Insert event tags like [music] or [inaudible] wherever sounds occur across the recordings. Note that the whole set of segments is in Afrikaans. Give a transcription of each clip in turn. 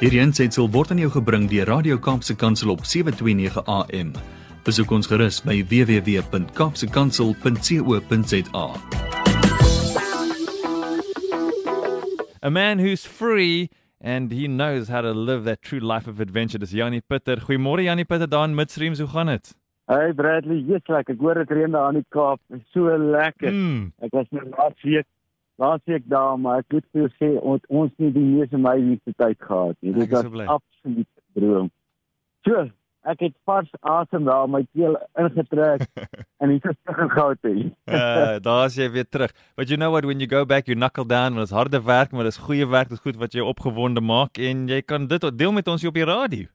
Hierdie aanseit word aan jou gebring deur Radio Kaapse Kansel op 7:29 AM. Besoek ons gerus by www.kapsekansel.co.za. A man who's free and he knows how to live that true life of adventure. Dis Janie Pitter. Goeiemôre Janie Pitter daar in Midstream. Hoe gaan dit? Hey Bradley, jy's lekker. Ek hoor dit reën daar aan die Kaap. So lekker. Mm. Ek was net laas week laas week daar, maar ek moet vir sê ons ons nie die meeste amazing tyd gehad nie. Dit is was so absoluut droom. So, ek het vars asem daar my keel ingetrek [laughs] en hier is terug in Gauteng. Uh, daar's jy weer terug. But you know what when you go back you knuckle down en dit is harde werk, maar dis goeie werk, dis goed wat jou opgewonde maak en jy kan dit deel met ons hier op die radio.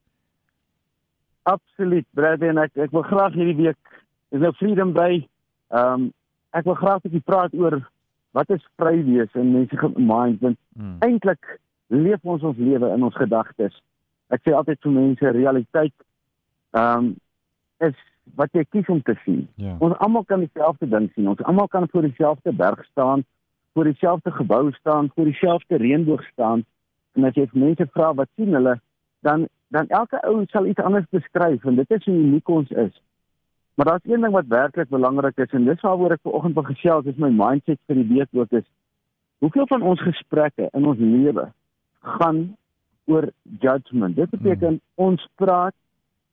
Absoluut, Bradley en ek ek wil graag hierdie week is nou Freedom Day. Ehm um, ek wil graag 'n bietjie praat oor wat is vry wees in mense mind want Mm. eintlik leef ons ons lewe in ons gedagtes. Ek sê altyd vir mense realiteit ehm um, is wat jy kies om te sien. Ja. Ons almal kan dieselfde ding sien. Ons almal kan voor dieselfde berg staan, voor dieselfde gebou staan, voor dieselfde reënboog staan. En as jy mense vra wat sien hulle, dan dan elke ou sal iets anders beskryf en dit is hoe uniek ons is. Maar daar's een ding wat werklik belangrik is en dis waaroor ek vanoggend wil gesels, dis my mindset vir die week ook is hoeveel van ons gesprekke in ons lewe gaan oor judgment. Dit beteken mm. ons praat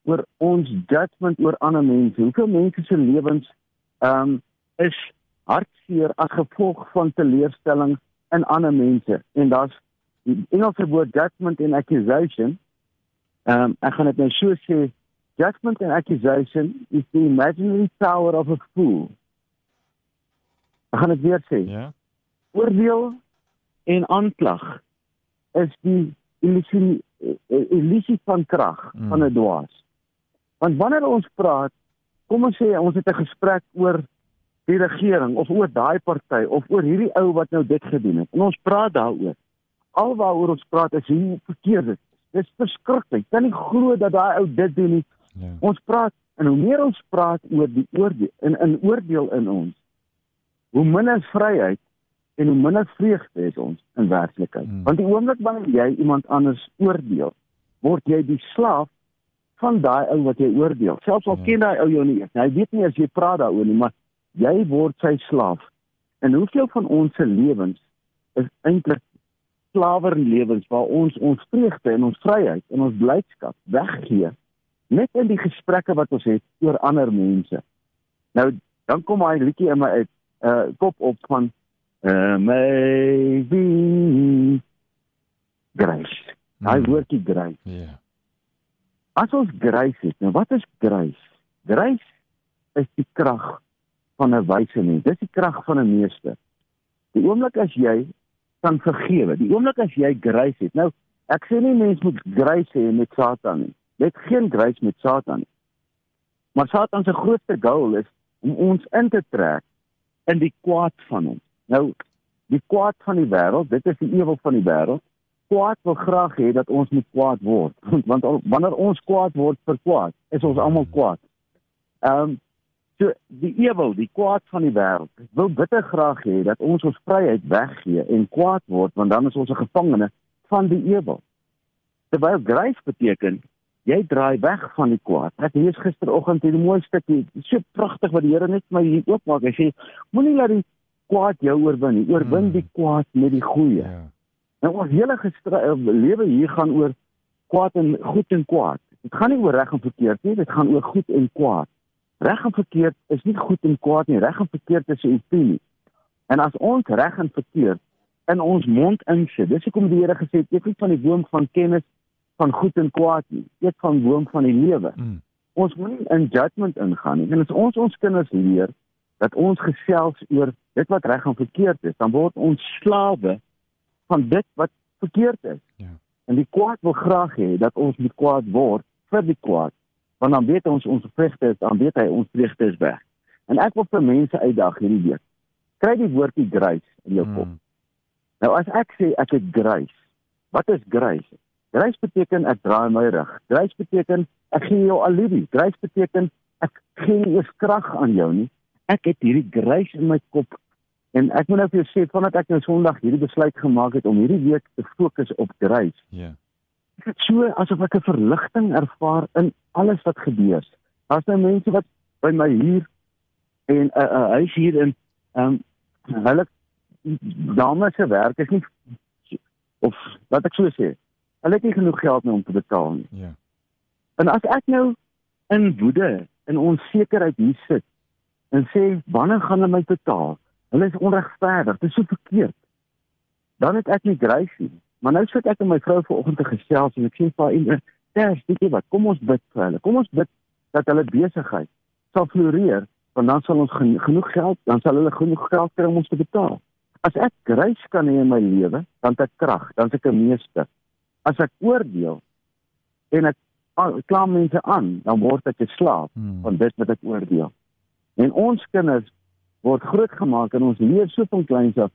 oor ons judgment oor ander mense. Hoeveel mense se lewens ehm um, is hartseer as gevolg van teleurstelling in ander mense. En daar's die Engelse woord judgment en accusation. Ehm um, ek gaan dit nou so sê, judgment and accusation is the imaginary power of a fool. Ek gaan dit weer sê. Ja. Oordeel en aanklag is die illusie eh, illusie van krag Mm. van 'n dwaas. Want wanneer ons praat, kom ons sê ons het 'n gesprek oor die regering of oor daai party of oor hierdie ou wat nou dit gedoen het. En ons praat daaroor. Alwaaroor ons praat is hoe verkeerd dit is. Dis verskriklik. Kan nie glo dat daai ou dit doen nie. Ja. Ons praat en hoe meer ons praat oor die oordeel in in oordeel in ons, hoe minder vryheid en hoe minder vreugde is ons in werklikheid. Mm. Want die oomblik wanneer jy iemand anders oordeel, word jy die slaaf van daai ou wat jy oordeel. Selfs al Ja. ken daai ou jou nie eers. Hy weet nie as jy praat daaroor nie, maar jy word sy slaaf. En hoeveel van ons se lewens is eintlik slawerlewens waar ons ons vreugde en ons vryheid en ons blydskap weggee net in die gesprekke wat ons het oor ander mense. Nou dan kom hy liedjie in my uit uh kop op van uh maybe grace. Hy Mm. woordjie grace. Ja. As ons grace het, nou wat is grace? Grace is die krag van 'n wyse mens. Dis die krag van 'n meester. Die oomblik as jy kan vergewe, die oomblik as jy grace het. Nou, ek sê nie mens moet grace hê met Satan nie. Net geen grace met Satan nie. Maar Satan se grootste doel is om ons in te trek in die kwaad van hom. Nou, die kwaad van die wêreld, dit is die ewel van die wêreld. Kwaad wil graag hê dat ons moet kwaad word. [laughs] Want al- wanneer ons kwaad word vir kwaad, is ons almal kwaad. Ehm um, so die ewel, die kwaad van die wêreld, wil bitter graag hê dat ons ons vryheid weggee en kwaad word, want dan is ons 'n gevangene van die ewel. Terwyl grace beteken jy draai weg van die kwaad. Ek lees gisteroggend hierdie mooi stukkie, so pragtig wat die Here net vir my hier oopmaak. Hy sê moenie laat die kwaad jou oorwin nie. Oorwin Mm. die kwaad met die goeie. Ja. Nou ons hele eh, lewe hier gaan oor kwaad en goed en kwaad. Dit gaan nie oor reg en verkeerd nie, dit gaan oor goed en kwaad. Reg en verkeerd is nie goed en kwaad nie, reg en verkeerd is 'n opinie. En as ons reg en verkeerd in ons mond insit, dis hoekom die Here gesê het, eet nie van die boom van kennis van goed en kwaad nie, eet van boom van die lewe. Mm. Ons moenie in judgment ingaan nie. En as ons ons kinders leer dat ons gesels oor dit wat reg en verkeerd is, dan word ons slawe van dit wat verkeerd is. Ja. En die kwaad wil graag hê dat ons moet kwaad word vir die kwaad. Want dan weet ons ons vreugde is, dan weet hy ons vreugde is weg. En ek wil vir mense uitdag hierdie week. Kry die woordjie grace in jou kop. Mm. Nou as ek sê ek het grace, wat is grace? Grace beteken ek draai my rug. Grace beteken ek gee jou alivie. Grace beteken ek gee nie eers krag aan jou nie. Ek het hierdie grace in my kop en ek moet nou vir jou sê vandat ek nou Sondag hierdie besluit gemaak het om hierdie week te fokus op grace, Ja. dit so asof ek 'n verligting ervaar in alles wat gebeur. Daar's nou mense wat by my hier en 'n uh, uh, huis hier in ehm um, hulle dames se werk is nie of wat ek so sê. Hulle het nie genoeg geld om te betaal nie. Ja. En as ek nou in woede en onsekerheid hier sit en sê wanneer gaan hulle my betaal? Hulle is onregverdig. Dit is so verkeerd. Dan het ek nie grace nie. Maar nou sit ek en my vrou vanoggend te gesels en ek sê vir haar, "Ters, weet jy wat? Kom ons bid vir hulle. Kom ons bid dat hulle besigheid sal floreer, want dan sal ons gen genoeg geld, dan sal hulle genoeg geld kry om ons te betaal." As ek grace kan hê in my lewe, dan het ek krag, dan is ek 'n meester. As ek oordeel en ek kla mense aan, dan word ek 'n slaaf Hmm. van dit wat ek oordeel. En ons kinders word grootgemaak en ons leer so van kleins af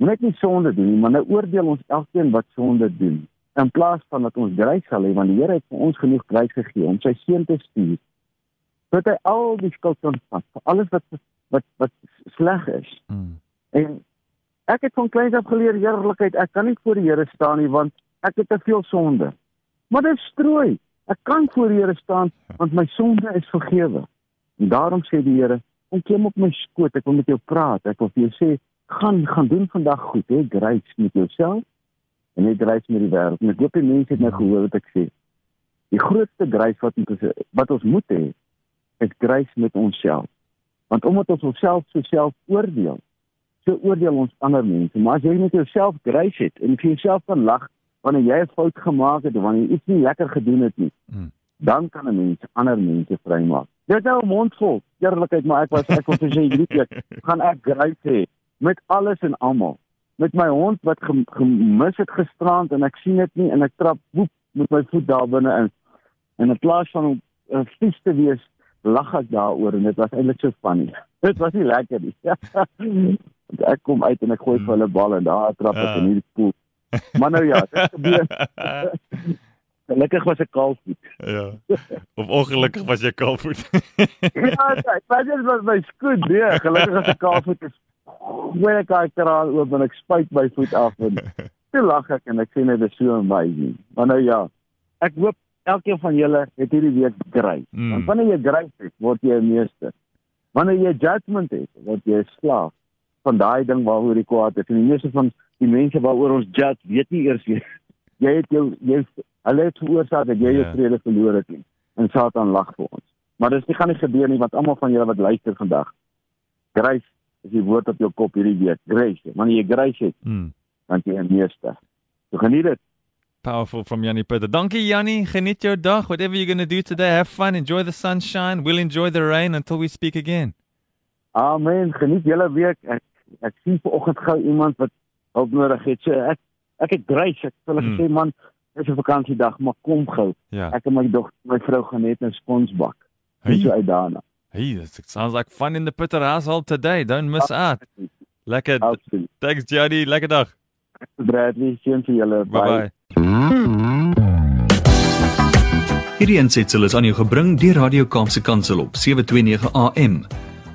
net nie sonde doen nie, maar nou oordeel ons elkeen wat sonde doen. In plaas van dat ons grys sal hê want die Here het vir ons genoeg grys gegee om sy seun te stuur. Dat hy al die skuld kan vat vir alles wat wat wat sleg is. Hmm. En ek het van kleins af geleer eerlikheid, ek kan nie voor die Here staan nie want ek het te veel sonde. Maar dit strooi. Ek kan voor die Here staan want my sonde is vergewe. En daarom sê die Here, kom klim op my skoot, ek wil met jou praat. Ek wil vir jou sê, gaan gaan doen vandag goed, hè, grace met jouself en net grace met die wêreld. En ek hoop die mense het nou gehoor wat ek sê. Die grootste grace wat ons wat ons moet hê, is grace met onsself. Want omdat ons onsself so self oordeel, so oordeel ons ander mense. Maar as jy met jouself grace het en vir jouself kan lag wanneer jy 'n fout gemaak het of wanneer jy iets nie lekker gedoen het nie, Hmm. dan kan 'n mens ander mense vrymaak. Dit nou 'n mond vol eerlikheid, maar ek was ek vir sê hierdie week gaan ek grace hê met alles en almal. Met my hond wat gem, gemis het gisterand en ek sien dit nie en ek trap woep met my voet daar binne in. En in plaas van om uh, vies te wees, lag ek daaroor en dit was eintlik so funny. [laughs] Dit was nie lekker nie. [laughs] Ek kom uit en ek gooi vir hulle bal en daar trap ek Ja. in hierdie poel. Maar nou ja, dit gebeur. [laughs] Gelukkig was ek kaalvoet. ja. Of ongelukkig was jy kaalvoet. [laughs] ja, ek was net met my skoen, nee, gelukkig as ek kaalvoet is. Gooi ek daai kraan oop en ek spuit my voet af en toe lag ek en ek sê net dit is so amazing. Maar nou ja, ek hoop elkeen van julle het hierdie week grys. Mm. Want wanneer jy het, word jy 'n meester. Wanneer jy judgment het, word jy 'n slaaf van daai ding waaroor jy kwaad is. En die meeste van die mense waaroor ons judge, weet nie eers jy [laughs] jy het jou jy hulle het veroorsaak dat jy jou Ja. vrede verloor het nie. En Satan lag vir ons. Maar dis nie gaan nie gebeur nie want almal van julle wat luister vandag. Grace is die woord op jou kop hierdie week. Grace. Wanneer jy grace het, Hmm. dan jy 'n meester. So geniet dit. Powerful from Yanni Peter. Dankie Yanni. Geniet jou dag. Whatever you're going to do today, have fun. Enjoy the sunshine. We'll enjoy the rain until we speak again. Amen. Geniet julle week. Ek ek sien vanoggend gou iemand wat hulp nodig het. So ek ek het grace. Ek het hulle Hmm. gesê man, dis 'n vakansiedag, maar kom gou. Ja. Ek en my dogter, my vrou gaan net 'n sponsbak. Hey. So uit daarna. hey, that sounds like fun in the Peter household today. Don't miss out. Lekker. Absoluut. Thanks Yanni. Lekker dag. Bradley, sien vir julle. Bye bye. Hierdie aansetsel is aan jou gebring deur Radio Kaapse Kansel op 729 AM.